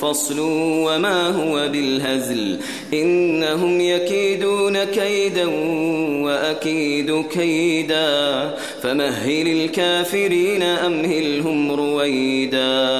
فصل وما هو بالهزل. إنهم يكيدون كيدا وأكيد كيدا. فمهل الكافرين أمهلهم رويدا.